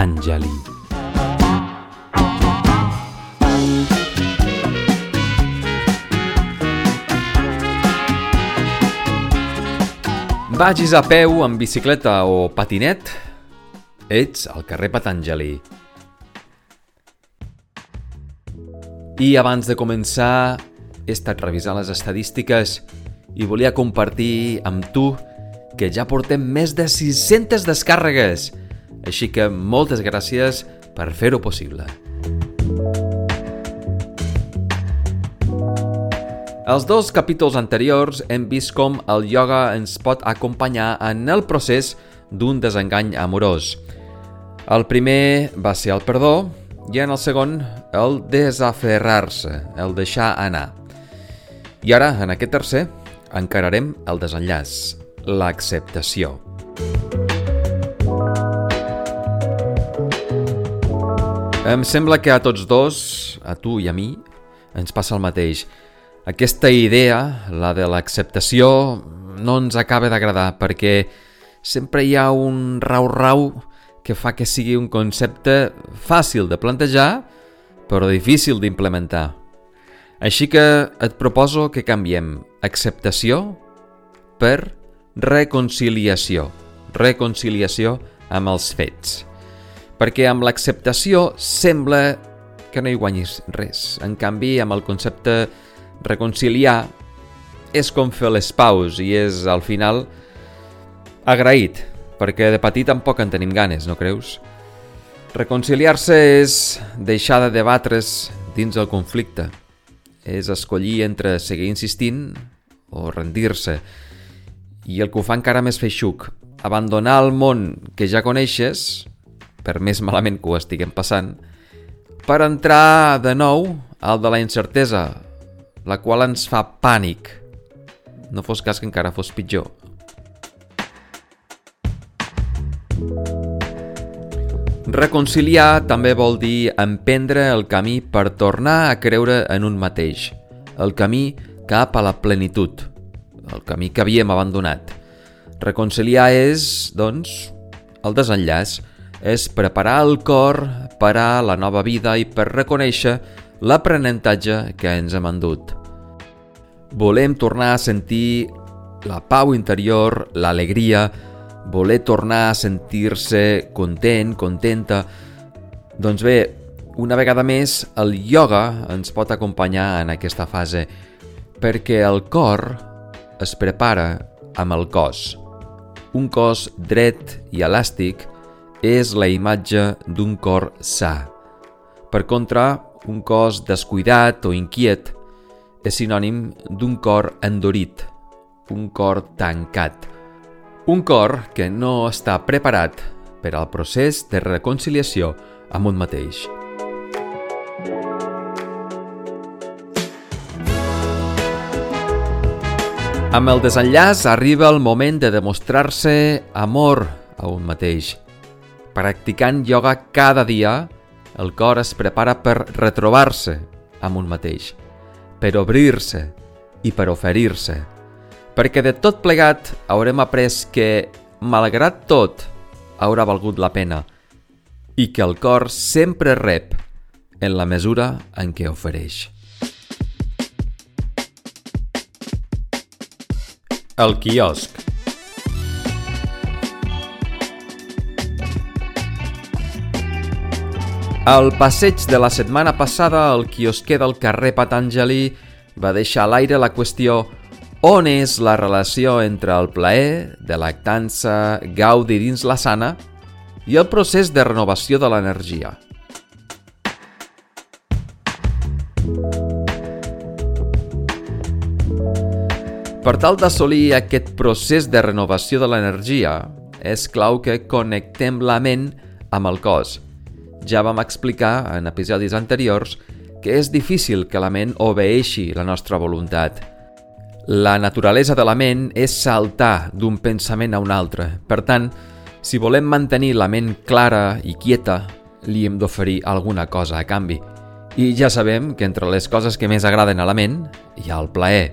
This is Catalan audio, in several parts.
Patanjali. Vagis a peu, en bicicleta o patinet, ets al carrer Patanjali. I abans de començar, he estat revisant les estadístiques i volia compartir amb tu que ja portem més de 600 descàrregues. Així que moltes gràcies per fer-ho possible. Els dos capítols anteriors hem vist com el ioga ens pot acompanyar en el procés d'un desengany amorós. El primer va ser el perdó i en el segon el desaferrar-se, el deixar anar. I ara, en aquest tercer, encararem el desenllaç, l'acceptació. Em sembla que a tots dos, a tu i a mi, ens passa el mateix – aquesta idea, la de l'acceptació, no ens acaba d'agradar perquè sempre hi ha un rau-rau que fa que sigui un concepte fàcil de plantejar però difícil d'implementar. Així que et proposo que canviem acceptació per reconciliació. Reconciliació amb els fets. Perquè amb l'acceptació sembla que no hi guanyis res. En canvi, amb el concepte reconciliar és com fer les paus i és, al final, agraït, perquè de petit tampoc en tenim ganes, no creus? Reconciliar-se és deixar de debatre's dins el conflicte. És escollir entre seguir insistint o rendir-se. I el que ho fa encara més feixuc, abandonar el món que ja coneixes, per més malament que ho estiguem passant, per entrar de nou al de la incertesa, la qual ens fa pànic. No fos cas que encara fos pitjor. Reconciliar també vol dir emprendre el camí per tornar a creure en un mateix, el camí cap a la plenitud, el camí que havíem abandonat. Reconciliar és, doncs, el desenllaç, és preparar el cor per a la nova vida i per reconèixer l'aprenentatge que ens hem endut. Volem tornar a sentir la pau interior, l'alegria, voler tornar a sentir-se content, contenta. Doncs bé, una vegada més, el ioga ens pot acompanyar en aquesta fase, perquè el cor es prepara amb el cos. Un cos dret i elàstic és la imatge d'un cor sa. Per contra, un cos descuidat o inquiet és sinònim d'un cor endurit, un cor tancat, un cor que no està preparat per al procés de reconciliació amb un mateix. Amb el desenllaç arriba el moment de demostrar-se amor a un mateix. Practicant ioga cada dia, el cor es prepara per retrobar-se amb un mateix, per obrir-se i per oferir-se, perquè de tot plegat haurem après que, malgrat tot, haurà valgut la pena i que el cor sempre rep en la mesura en què ofereix. El quiosc Al passeig de la setmana passada, el quiosquer del carrer Patanjali va deixar a l'aire la qüestió on és la relació entre el plaer, de lactança, gaudi dins la sana i el procés de renovació de l'energia. Per tal d'assolir aquest procés de renovació de l'energia, és clau que connectem la ment amb el cos – ja vam explicar en episodis anteriors que és difícil que la ment obeeixi la nostra voluntat. La naturalesa de la ment és saltar d'un pensament a un altre. Per tant, si volem mantenir la ment clara i quieta, li hem d'oferir alguna cosa a canvi. I ja sabem que entre les coses que més agraden a la ment hi ha el plaer.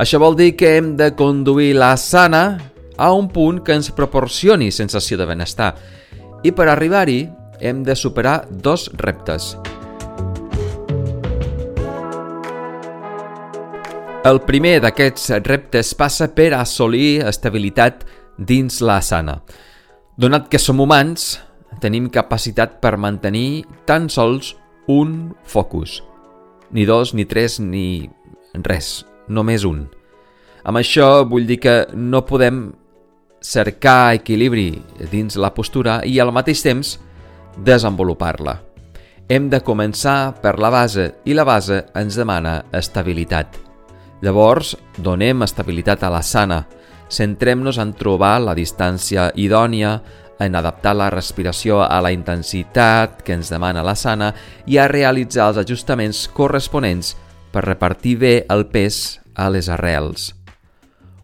Això vol dir que hem de conduir la sana a un punt que ens proporcioni sensació de benestar. I per arribar-hi hem de superar dos reptes. El primer d'aquests reptes passa per assolir estabilitat dins la sana. Donat que som humans, tenim capacitat per mantenir tan sols un focus. Ni dos, ni tres, ni res, només un. Amb això vull dir que no podem cercar equilibri dins la postura i al mateix temps desenvolupar-la. Hem de començar per la base i la base ens demana estabilitat. Llavors, donem estabilitat a la sana, centrem-nos en trobar la distància idònia, en adaptar la respiració a la intensitat que ens demana la sana i a realitzar els ajustaments corresponents per repartir bé el pes a les arrels.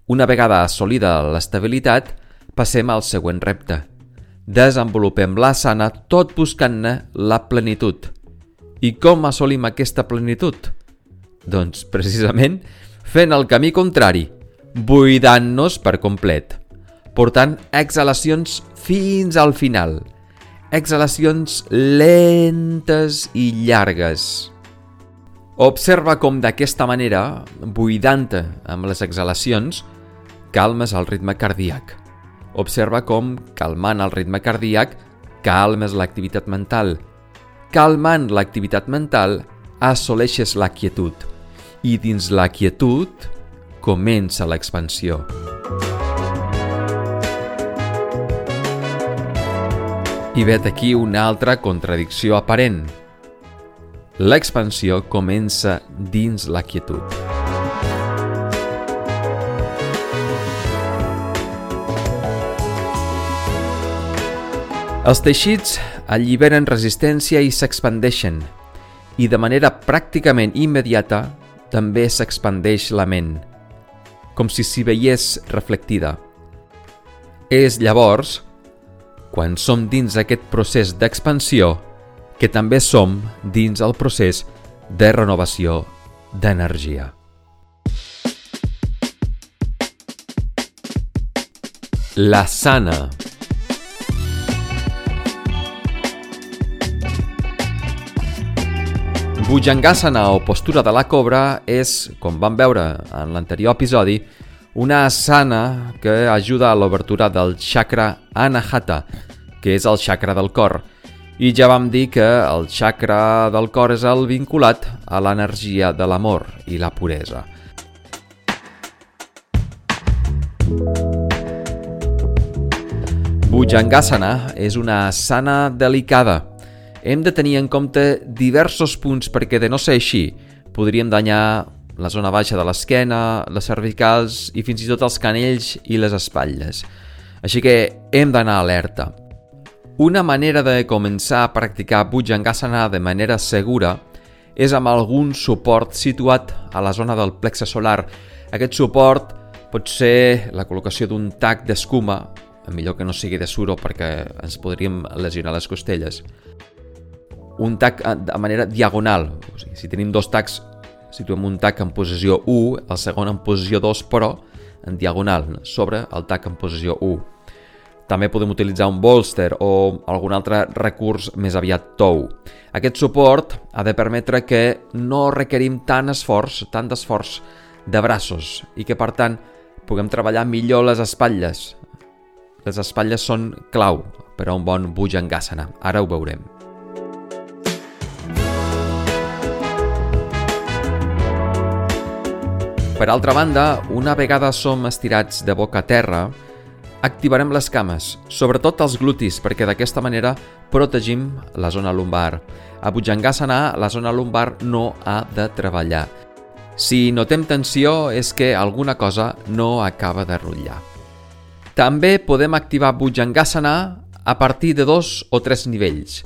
Una vegada assolida l'estabilitat, passem al següent repte. Desenvolupem la sana tot buscant-ne la plenitud. I com assolim aquesta plenitud? Doncs, precisament, fent el camí contrari, buidant-nos per complet, portant exhalacions fins al final, exhalacions lentes i llargues. Observa com d'aquesta manera, buidant-te amb les exhalacions, calmes el ritme cardíac. Observa com, calmant el ritme cardíac, calmes l'activitat mental. Calmant l'activitat mental, assoleixes la quietud i dins la quietud comença l'expansió. I vet aquí una altra contradicció aparent. L'expansió comença dins la quietud. Els teixits alliberen resistència i s'expandeixen, i de manera pràcticament immediata també s'expandeix la ment, com si s'hi veiés reflectida. És llavors, quan som dins aquest procés d'expansió, que també som dins el procés de renovació d'energia. La sana Bhujangasana o postura de la cobra és, com vam veure en l'anterior episodi, una asana que ajuda a l'obertura del chakra Anahata, que és el chakra del cor. I ja vam dir que el chakra del cor és el vinculat a l'energia de l'amor i la puresa. Bhujangasana és una asana delicada, hem de tenir en compte diversos punts perquè de no ser així podríem danyar la zona baixa de l'esquena, les cervicals i fins i tot els canells i les espatlles. Així que hem d'anar alerta. Una manera de començar a practicar Bhujangasana de manera segura és amb algun suport situat a la zona del plexe solar. Aquest suport pot ser la col·locació d'un tac d'escuma, millor que no sigui de suro perquè ens podríem lesionar les costelles un tac eh, de manera diagonal. O sigui, si tenim dos tacs, situem un tac en posició 1, el segon en posició 2, però en diagonal, sobre el tac en posició 1. També podem utilitzar un bolster o algun altre recurs més aviat tou. Aquest suport ha de permetre que no requerim tant esforç, tant d'esforç de braços i que, per tant, puguem treballar millor les espatlles. Les espatlles són clau per a un bon Bhujangasana. Ara ho veurem. Per altra banda, una vegada som estirats de boca a terra, activarem les cames, sobretot els glutis, perquè d'aquesta manera protegim la zona lumbar. A Bhujangasana, la zona lumbar no ha de treballar. Si notem tensió és que alguna cosa no acaba de rotllar. També podem activar Bhujangasana a partir de dos o tres nivells,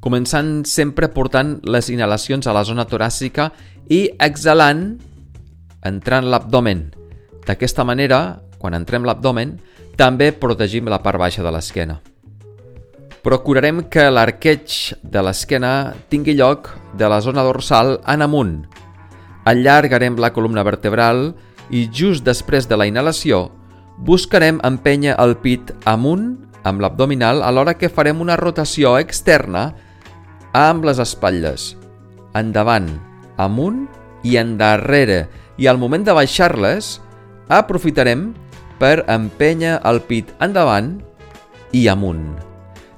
començant sempre portant les inhalacions a la zona toràcica i exhalant entrant l'abdomen. D'aquesta manera, quan entrem l'abdomen, també protegim la part baixa de l'esquena. Procurarem que l'arqueig de l'esquena tingui lloc de la zona dorsal en amunt. Allargarem la columna vertebral i just després de la inhalació buscarem empènyer el pit amunt amb l'abdominal alhora que farem una rotació externa amb les espatlles, endavant, amunt i endarrere, i al moment de baixar-les aprofitarem per empènyer el pit endavant i amunt.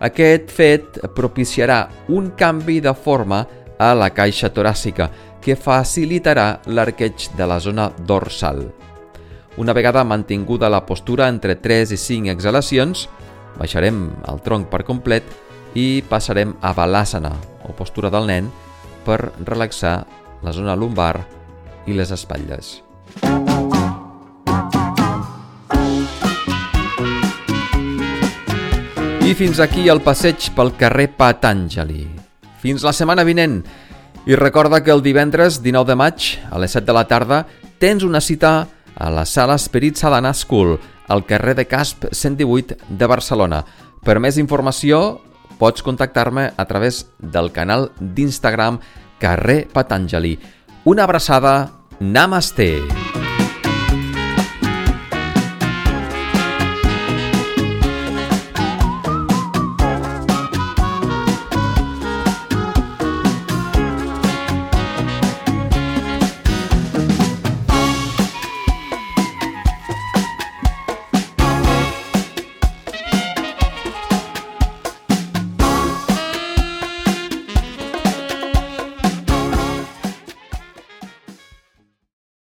Aquest fet propiciarà un canvi de forma a la caixa toràcica que facilitarà l'arqueig de la zona dorsal. Una vegada mantinguda la postura entre 3 i 5 exhalacions, baixarem el tronc per complet i passarem a Balasana, o postura del nen, per relaxar la zona lumbar i les espatlles. I fins aquí el passeig pel carrer Patanjali. Fins la setmana vinent. I recorda que el divendres 19 de maig, a les 7 de la tarda, tens una cita a la sala Spirit Sadhana School, al carrer de Casp 118 de Barcelona. Per més informació, pots contactar-me a través del canal d'Instagram Carrer Patanjali. Una abraçada, Namaste!